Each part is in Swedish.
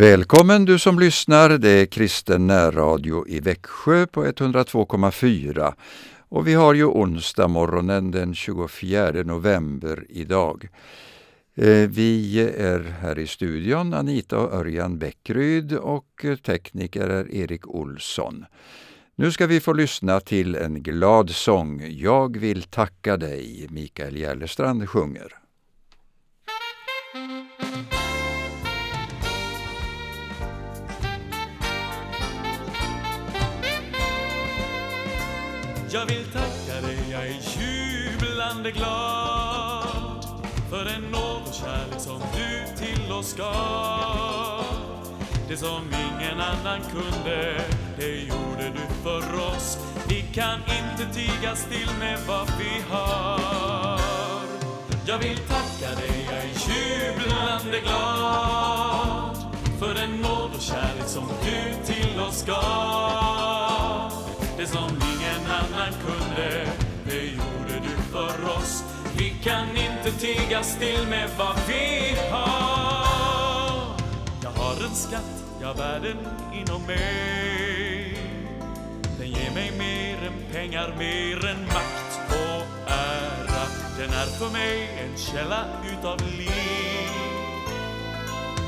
Välkommen du som lyssnar. Det är kristen närradio i Växjö på 102,4 och vi har ju onsdag morgonen den 24 november idag. Eh, vi är här i studion, Anita och Örjan Bäckryd och tekniker är Erik Olsson. Nu ska vi få lyssna till en glad sång. Jag vill tacka dig, Mikael Järlestrand sjunger. Jag vill tacka dig, jag är jublande glad för den nåd och kärlek som du till oss gav. Det som ingen annan kunde, det gjorde du för oss. Vi kan inte tiga still med vad vi har. Jag vill tacka dig, jag är jublande glad för den nåd och kärlek som du till oss gav. Det som ingen annan kunde, det gjorde du för oss. Vi kan inte tiga still med vad vi har. Jag har en skatt, jag bär den inom mig. Den ger mig mer än pengar, mer än makt och ära. Den är för mig en källa utav liv.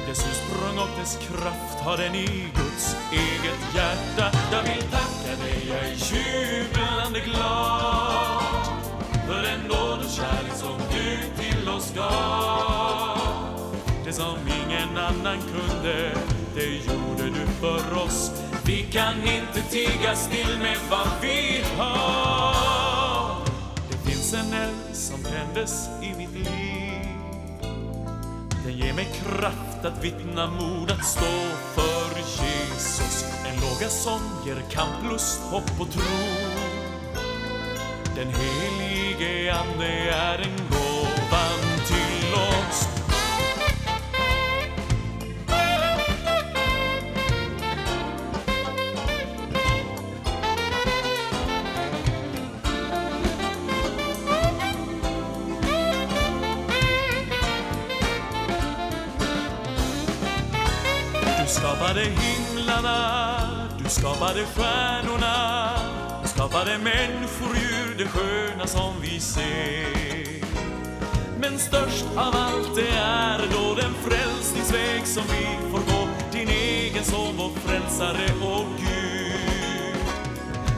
Dess ursprung och dess kraft har den i Guds eget hjärta. Jag vill tacka för oss. Vi kan inte tiga still med vad vi har. Det finns en eld som tändes i mitt liv. Den ger mig kraft att vittna mod att stå för Jesus. En låga som ger kamplust, hopp och tro. Den helige Ande är en gåva Du skapade himlarna, du skapade stjärnorna, du skapade människor, djur, det sköna som vi ser. Men störst av allt det är då den frälsningsväg som vi får gå, din egen son, vår frälsare och Gud.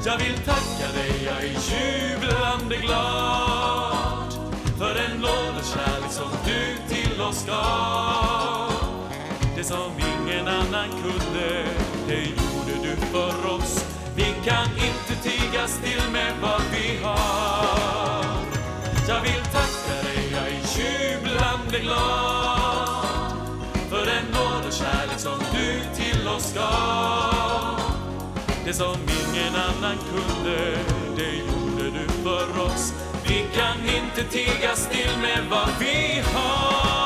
Jag vill tacka dig, jag är jublande glad för den nåd och kärlek som du till oss gav. Det som ingen annan kunde, det gjorde du för oss. Vi kan inte tiga still med vad vi har. Jag vill tacka dig, jag är jublande glad för den nåd och kärlek som du till oss gav. Det som ingen annan kunde, det gjorde du för oss. Vi kan inte tiga still med vad vi har.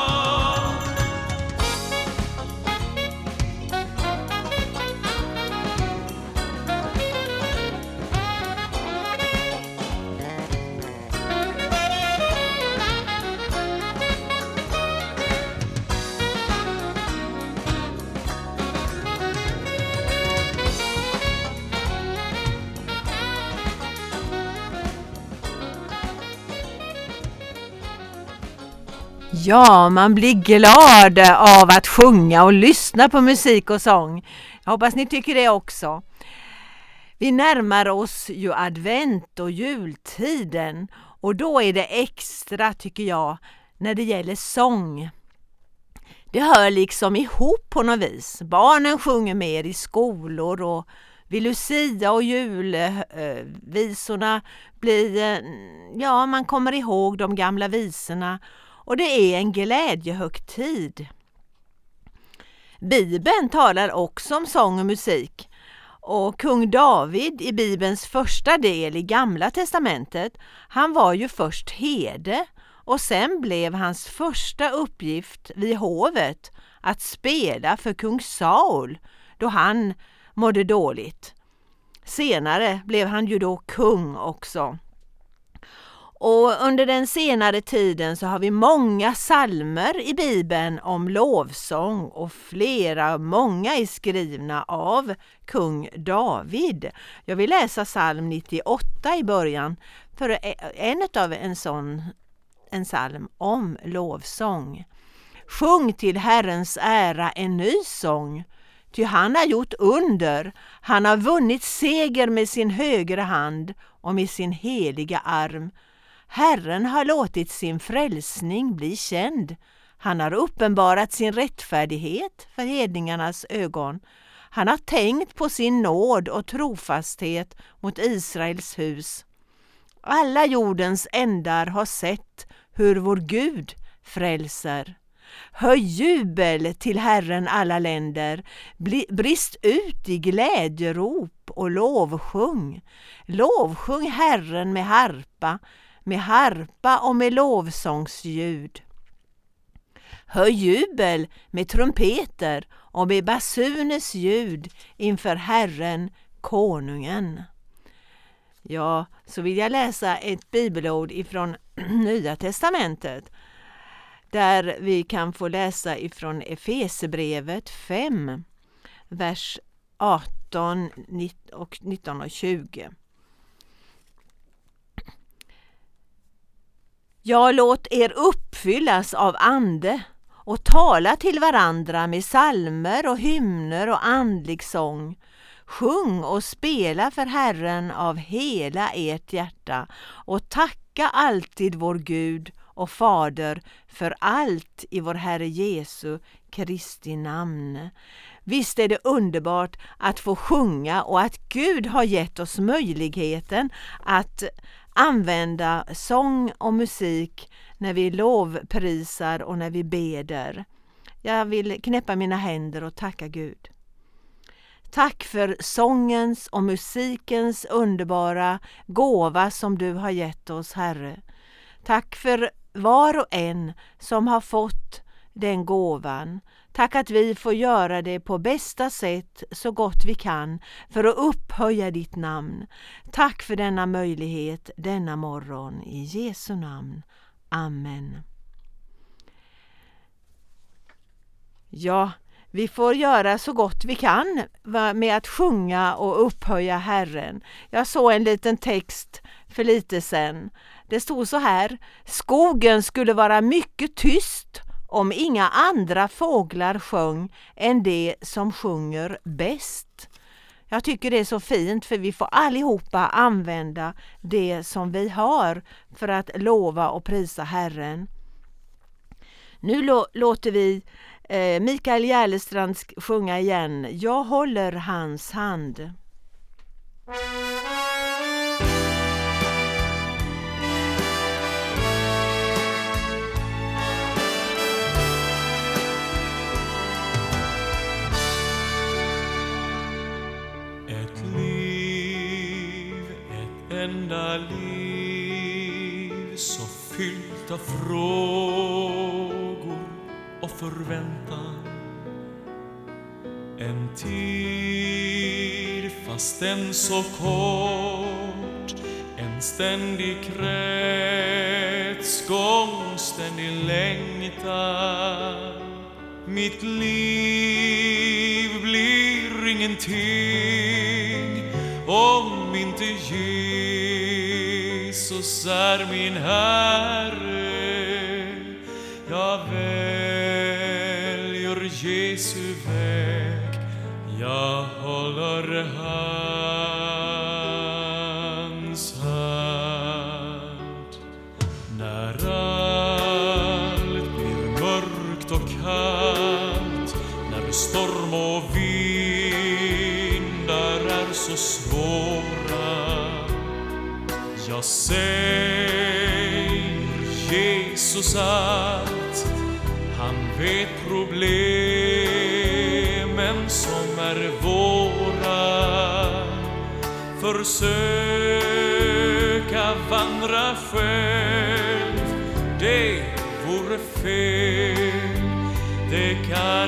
Ja, man blir glad av att sjunga och lyssna på musik och sång. Jag hoppas ni tycker det också. Vi närmar oss ju advent och jultiden och då är det extra, tycker jag, när det gäller sång. Det hör liksom ihop på något vis. Barnen sjunger mer i skolor och vid Lucia och julvisorna blir, eh, ja man kommer ihåg de gamla visorna och det är en glädjehögtid. Bibeln talar också om sång och musik och kung David i Bibelns första del i Gamla testamentet, han var ju först herde och sen blev hans första uppgift vid hovet att spela för kung Saul då han mådde dåligt. Senare blev han ju då kung också. Och under den senare tiden så har vi många salmer i Bibeln om lovsång och flera, många är skrivna av kung David. Jag vill läsa psalm 98 i början för e-, en av en sån en psalm om lovsång. Sjung till Herrens ära en ny sång, ty han har gjort under, han har vunnit seger med sin högra hand och med sin heliga arm. Herren har låtit sin frälsning bli känd. Han har uppenbarat sin rättfärdighet för hedningarnas ögon. Han har tänkt på sin nåd och trofasthet mot Israels hus. Alla jordens ändar har sett hur vår Gud frälser. Höj jubel till Herren alla länder, brist ut i glädjerop och lovsjung. Lovsjung Herren med harpa, med harpa och med lovsångsljud. Hör jubel med trumpeter och med basuners ljud inför Herren, konungen. Ja, så vill jag läsa ett bibelord ifrån Nya testamentet där vi kan få läsa ifrån Efesebrevet 5, vers 18 och 19 och 20. Ja, låt er uppfyllas av ande och tala till varandra med salmer och hymner och andlig sång. Sjung och spela för Herren av hela ert hjärta och tacka alltid vår Gud och Fader för allt i vår Herre Jesu Kristi namn. Visst är det underbart att få sjunga och att Gud har gett oss möjligheten att använda sång och musik när vi lovprisar och när vi beder. Jag vill knäppa mina händer och tacka Gud. Tack för sångens och musikens underbara gåva som du har gett oss, Herre. Tack för var och en som har fått den gåvan. Tack att vi får göra det på bästa sätt så gott vi kan för att upphöja ditt namn. Tack för denna möjlighet denna morgon. I Jesu namn. Amen. Ja, vi får göra så gott vi kan med att sjunga och upphöja Herren. Jag såg en liten text för lite sedan. Det stod så här. Skogen skulle vara mycket tyst om inga andra fåglar sjöng än det som sjunger bäst. Jag tycker det är så fint för vi får allihopa använda det som vi har för att lova och prisa Herren. Nu låter vi eh, Mikael Järlestrand sjunga igen. Jag håller hans hand. Liv så fyllt av frågor och förväntan. En tid, fast den så kort, en ständig kretsgång, ständig längtan. Mitt liv blir ingenting Jesus är Herre. Försöka vandra själv. Det vore fel. Det kan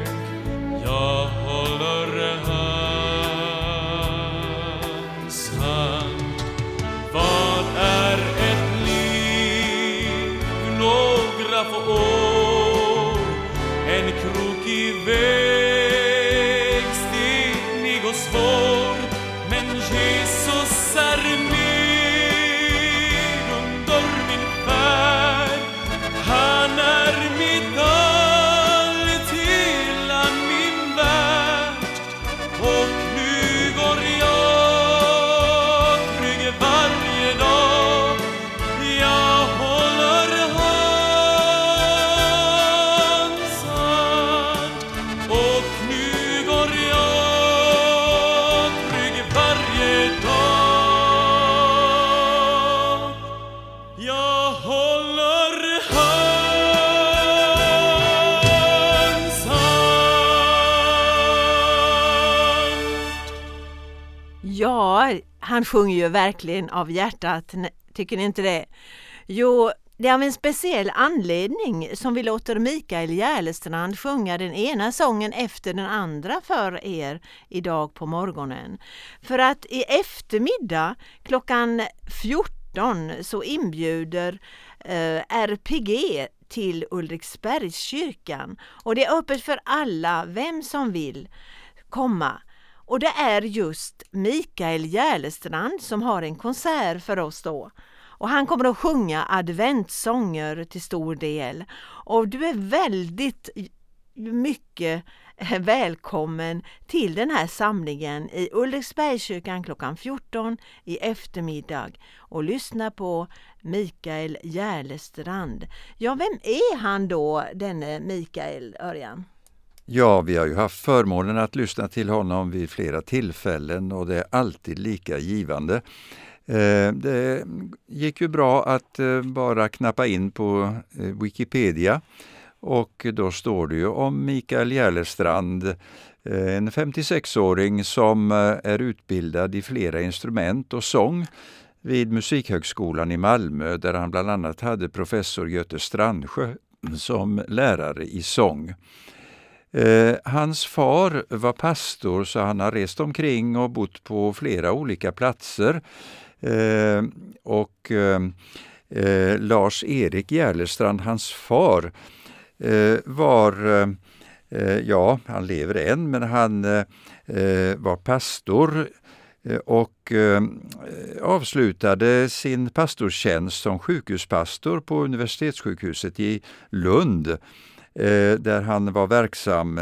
sjunger ju verkligen av hjärtat, tycker ni inte det? Jo, det är av en speciell anledning som vi låter Mikael Järlestrand sjunga den ena sången efter den andra för er idag på morgonen. För att i eftermiddag klockan 14 så inbjuder eh, RPG till Ulriksbergskyrkan och det är öppet för alla, vem som vill komma. Och det är just Mikael Järlestrand som har en konsert för oss då. Och han kommer att sjunga adventssånger till stor del. Och du är väldigt mycket välkommen till den här samlingen i Ulriksbergskyrkan klockan 14 i eftermiddag och lyssna på Mikael Järlestrand. Ja, vem är han då, denne Mikael Örjan? Ja, vi har ju haft förmånen att lyssna till honom vid flera tillfällen och det är alltid lika givande. Eh, det gick ju bra att eh, bara knappa in på eh, Wikipedia och då står det ju om Mikael Järlestrand, en 56-åring som är utbildad i flera instrument och sång vid Musikhögskolan i Malmö där han bland annat hade professor Göte Strandsjö som lärare i sång. Eh, hans far var pastor så han har rest omkring och bott på flera olika platser. Eh, och eh, eh Lars-Erik Järlestrand, hans far, eh, var, eh, eh, ja, han lever än, men han eh, eh, var pastor och avslutade sin pastortjänst som sjukhuspastor på universitetssjukhuset i Lund Eh, Eh, där han var verksam.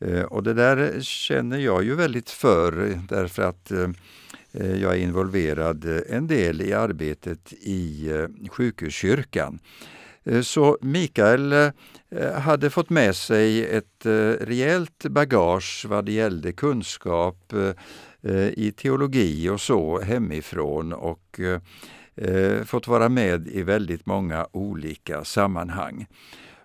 Eh, och det där känner jag ju väldigt för därför att eh, eh jag är involverad en del i arbetet i eh, sjukhuskyrkan. Så Mikael hade fått med sig ett rejält bagage vad det gällde kunskap i teologi och så hemifrån och fått vara med i väldigt många olika sammanhang.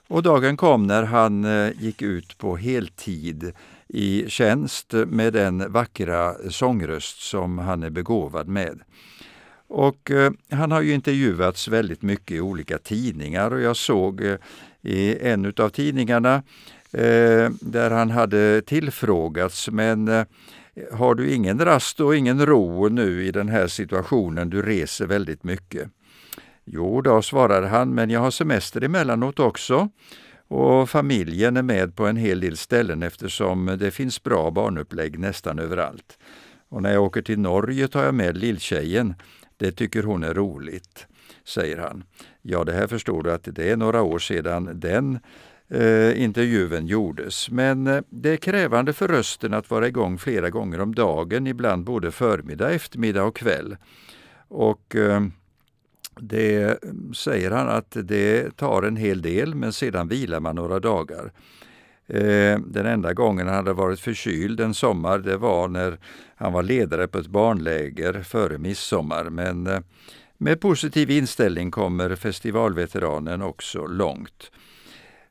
Och dagen kom när han eh, gick ut på heltid i tjänst med den vackra sångröst som han är begåvad med. Och eh, han har ju intervjuats väldigt mycket i olika tidningar och jag såg eh, i en av tidningarna eh, där han hade tillfrågats men eh, har du ingen rast och ingen ro nu i den här situationen? Du reser väldigt mycket. Jo då, svarade han, men jag har semester emellanåt också och familjen är med på en hel del ställen eftersom det finns bra barnupplägg nästan överallt. Och när jag åker till Norge tar jag med lilltjejen. Det tycker hon är roligt, säger han. Ja, det här förstår du att det är några år sedan den eh, intervjun gjordes. Men eh, det är krävande för rösten att vara igång flera gånger om dagen, ibland både förmiddag, eftermiddag och kväll. Och eh, det säger han att det tar en hel del, men sedan vilar man några dagar. Eh, den enda gången han hade varit förkyld en sommar, det var när han var ledare på ett barnläger före midsommar. Men eh, med positiv inställning kommer festivalveteranen också långt.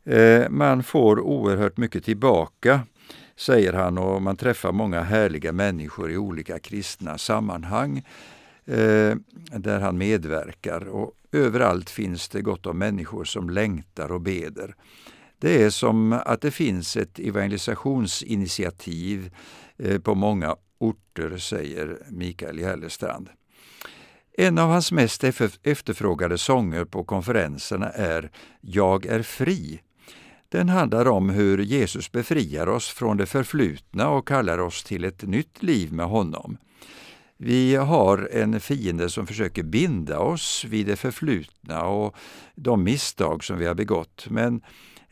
Eh, man får oerhört mycket tillbaka, säger han, och man träffar många härliga människor i olika kristna sammanhang Eh, där han medverkar. Och överallt finns det gott om människor som längtar och beder. Det är som att det finns ett evangelisationsinitiativ eh, på många orter, säger Mikael Järlestrand. En av hans mest efterfrågade sånger på konferenserna är Jag är fri. Den handlar om hur Jesus befriar oss från det förflutna och kallar oss till ett nytt liv med honom. Vi har en fiende som försöker binda oss vid det förflutna och de misstag som vi har begått, men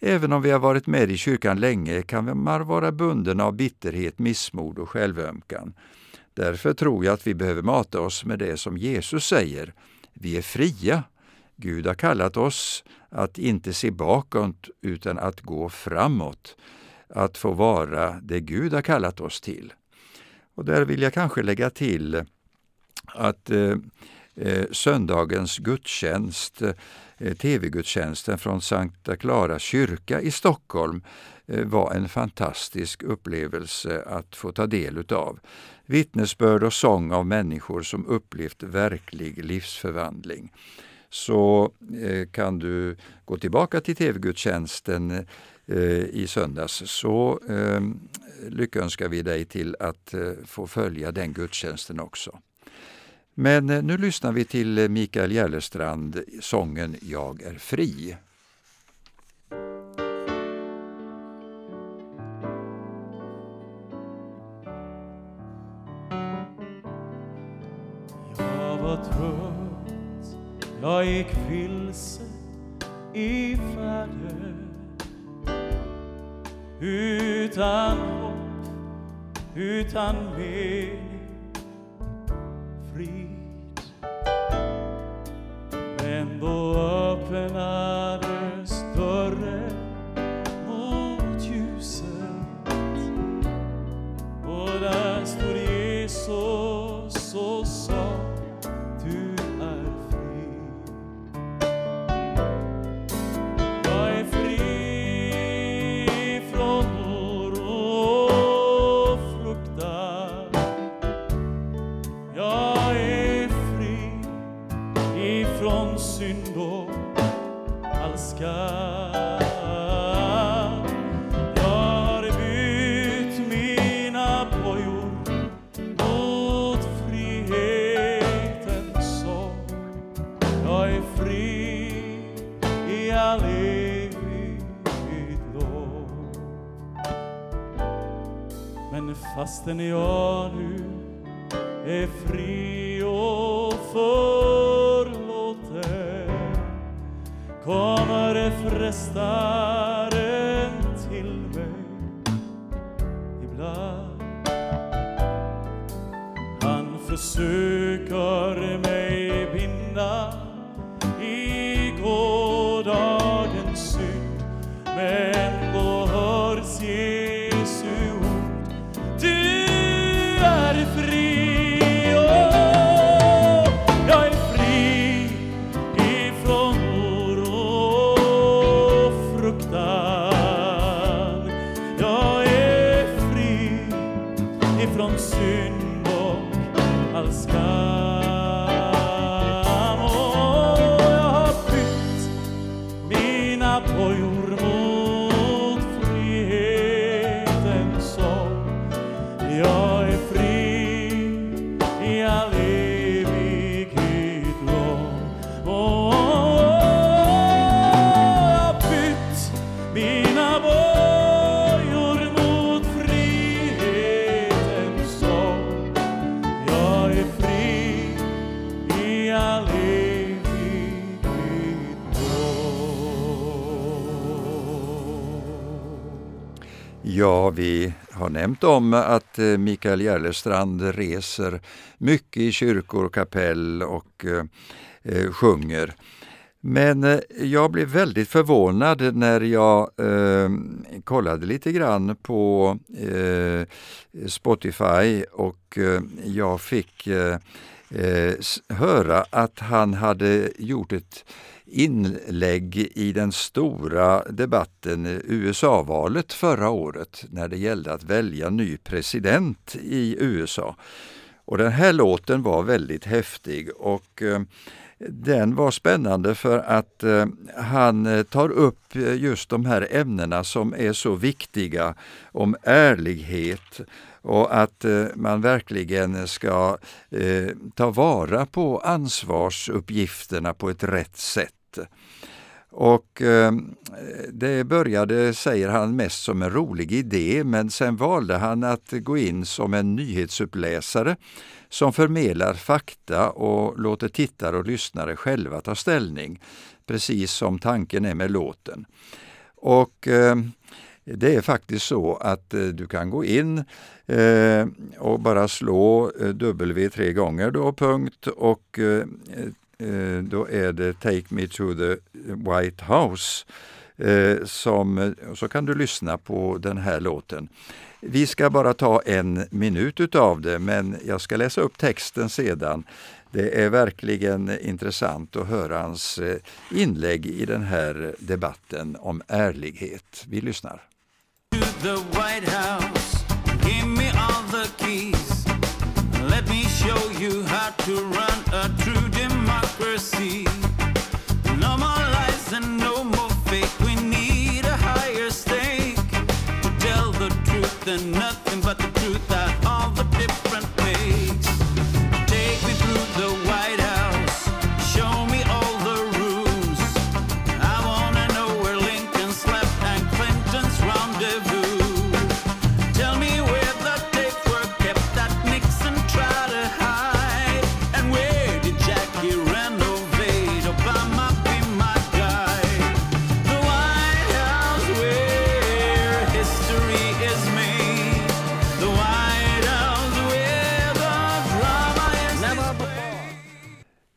Även om vi har varit med i kyrkan länge kan man vara bunden av bitterhet, missmod och självömkan. Därför tror jag att vi behöver mata oss med det som Jesus säger. Vi är fria. Gud har kallat oss att inte se bakåt utan att gå framåt. Att få vara det Gud har kallat oss till. Och där vill jag kanske lägga till att eh, eh söndagens gudstjänst Eh, tv-gudstjänsten från Sankta Clara kyrka i Stockholm eh, var en fantastisk upplevelse att få ta del utav. Vittnesbörd och sång av människor som upplevt verklig livsförvandling. Så eh, kan du gå tillbaka till tv-gudstjänsten eh, i söndags så ehm, lyckönskar vi dig till att eh, få följa den gudstjänsten också. Men nu lyssnar vi till Mikael Järlestrand, sången Jag är fri. Jag gick vilse i färden utan hopp, utan mening frid. Men då försöker mig binda i gårdagens synd. Ja, vi har nämnt om att eh, Mikael Järlestrand reser mycket i kyrkor och kapell och eh, eh sjunger. Men eh, jag blev väldigt förvånad när jag eh, kollade lite grann på eh, Spotify och jag fick höra att han hade gjort ett inlägg i den stora debatten eh, USA-valet förra året när det gällde att välja ny president i USA. Och den här låten var väldigt häftig och eh, den var spännande för att eh, han tar upp just de här ämnena som är så viktiga om ärlighet och att man verkligen ska ta vara på ansvarsuppgifterna på ett rätt sätt. Och eh, det började, säger han, mest som en rolig idé men sen valde han att gå in som en nyhetsuppläsare som förmedlar fakta och låter tittare och lyssnare själva ta ställning, precis som tanken är med låten. Och eh, det är faktiskt så att eh, du kan gå in eh, och bara slå eh, W tre gånger då, punkt, och eh, Eh, då är det Take Me to the White House. Eh, som, så kan du lyssna på den här låten. Vi ska bara ta en minut utav det, men jag ska läsa upp texten sedan. Det är verkligen intressant att höra hans eh, inlägg i den här debatten om ärlighet. Vi lyssnar. Let me show you how to run a true democracy. No more lies and no more fake. We need a higher stake to tell the truth and nothing but the truth out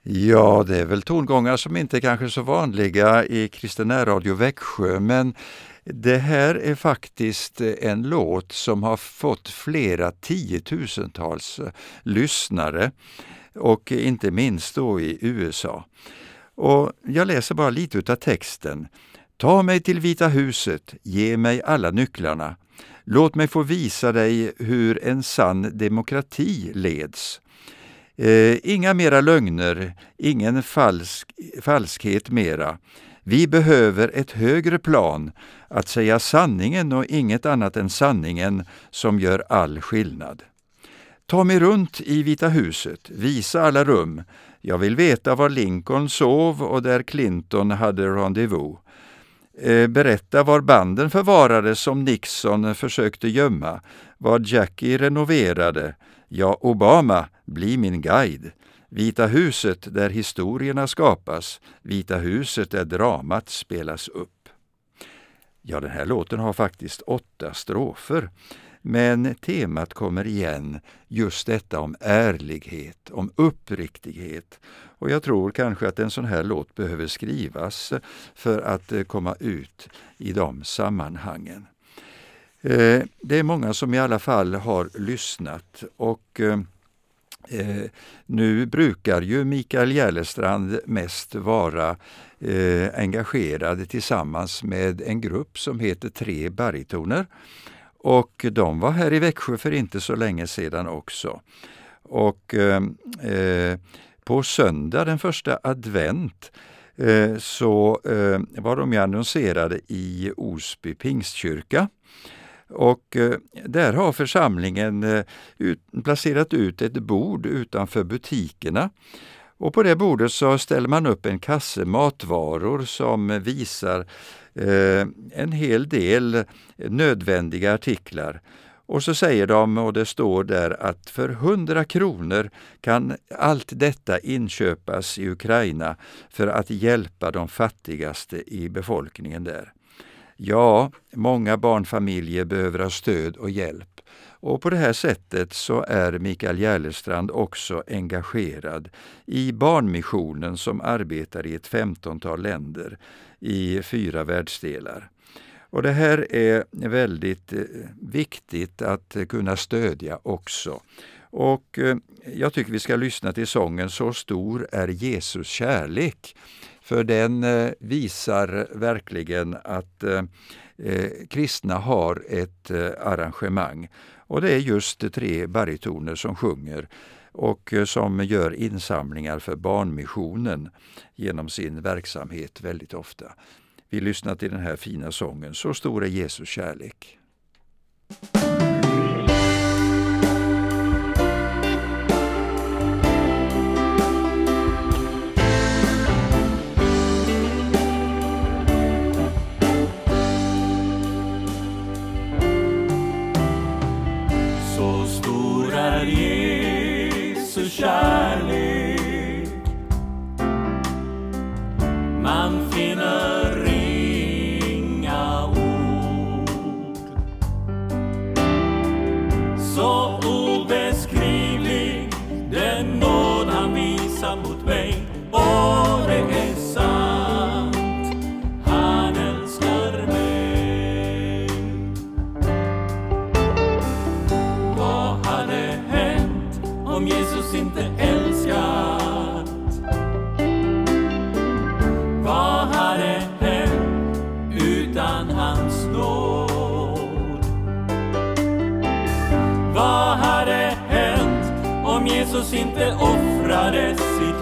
Ja, det är väl tongångar som inte är kanske så vanliga i kristen radio Växjö, men det här är faktiskt en låt som har fått flera tiotusentals eh, lyssnare och inte minst då i USA. Och jag läser bara lite utav texten. Ta mig till Vita huset, ge mig alla nycklarna. Låt mig få visa dig hur en sann demokrati leds. Eh, inga mera lögner, ingen falsk, falskhet mera. Vi behöver ett högre plan, att säga sanningen och inget annat än sanningen som gör all skillnad. Ta mig runt i Vita huset, visa alla rum. Jag vill veta var Lincoln sov och där Clinton hade rendezvous. Eh, berätta var banden förvarades som Nixon försökte gömma, vad Jackie renoverade. Ja, Obama, bli min guide. Vita huset där historierna skapas, Vita huset där dramat spelas upp. Ja, den här låten har faktiskt åtta strofer. Men temat kommer igen, just detta om ärlighet, om uppriktighet. Och jag tror kanske att en sån här låt behöver skrivas för att eh, komma ut i de sammanhangen. Eh, det är många som i alla fall har lyssnat och eh, eh, nu brukar ju Mikael Järlestrand mest vara eh, engagerad tillsammans med en grupp som heter Tre baritoner. Och de var här i Växjö för inte så länge sedan också. Och eh, eh på söndag den första advent eh, så eh, var de annonserade i Osby pingstkyrka. Och eh, där har församlingen eh, ut, placerat ut ett bord utanför butikerna. Och på det bordet så ställer man upp en kasse matvaror som visar eh, en hel del nödvändiga artiklar. Och så säger de, och det står där, att för 100 kronor kan allt detta inköpas i Ukraina för att hjälpa de fattigaste i befolkningen där. Ja, många barnfamiljer behöver ha stöd och hjälp. Och på det här sättet så är Mikael Järlestrand också engagerad i Barnmissionen som arbetar i ett femtontal länder i fyra världsdelar. Och det här är väldigt eh, viktigt att kunna stödja också. Och eh, jag tycker vi ska lyssna till sången Så stor är Jesus kärlek. För den eh, visar verkligen att eh, eh, kristna har ett eh, arrangemang. Och det är just tre baritoner som sjunger och som gör insamlingar för Barnmissionen genom sin verksamhet väldigt ofta. Vi lyssnar till den här fina sången Så stor är Jesus kärlek. Han visar mot mig Och det är sant Han älskar mig Vad hade hänt om Jesus inte älskat? Vad hade hänt utan hans nåd? Vad hade hänt om Jesus inte offrade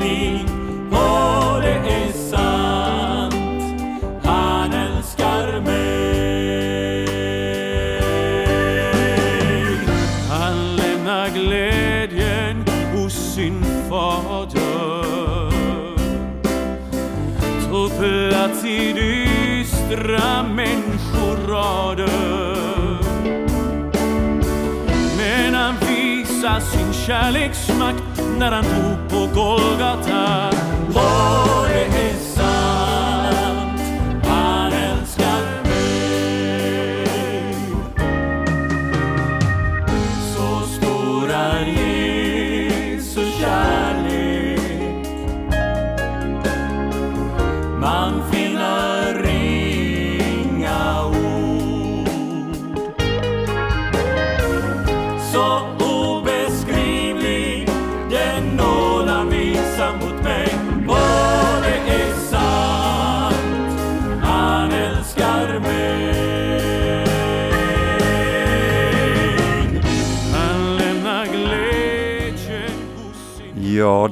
me. Visa sin kärleksmakt när han dog på Golgata.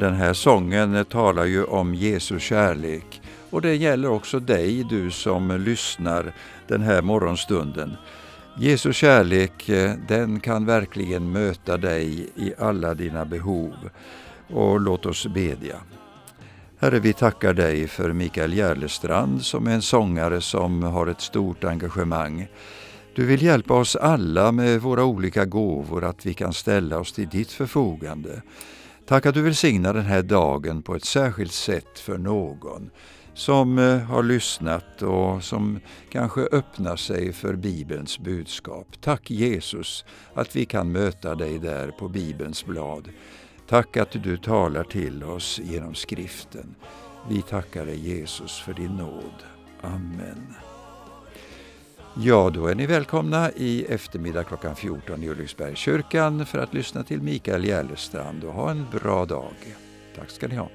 Den här sången talar ju om Jesu kärlek. Och det gäller också dig, du som lyssnar den här morgonstunden. Jesu kärlek, eh, den kan verkligen möta dig i alla dina behov. Och låt oss bedja. Herre, vi tackar dig för Mikael Järlestrand som är en sångare som har ett stort engagemang. Du vill hjälpa oss alla med våra olika gåvor att vi kan ställa oss till ditt förfogande. Tack att du välsignar den här dagen på ett särskilt sätt för någon som eh, har lyssnat och som kanske öppnar sig för Bibelns budskap. Tack Jesus att vi kan möta dig där på Bibelns blad. Tack att du talar till oss genom skriften. Vi tackar dig Jesus för din nåd. Amen. Ja, då är ni välkomna i eftermiddag klockan 14 i Ulriksbergskyrkan för att lyssna till Mikael Järlestrand och ha en bra dag. Tack ska ni ha.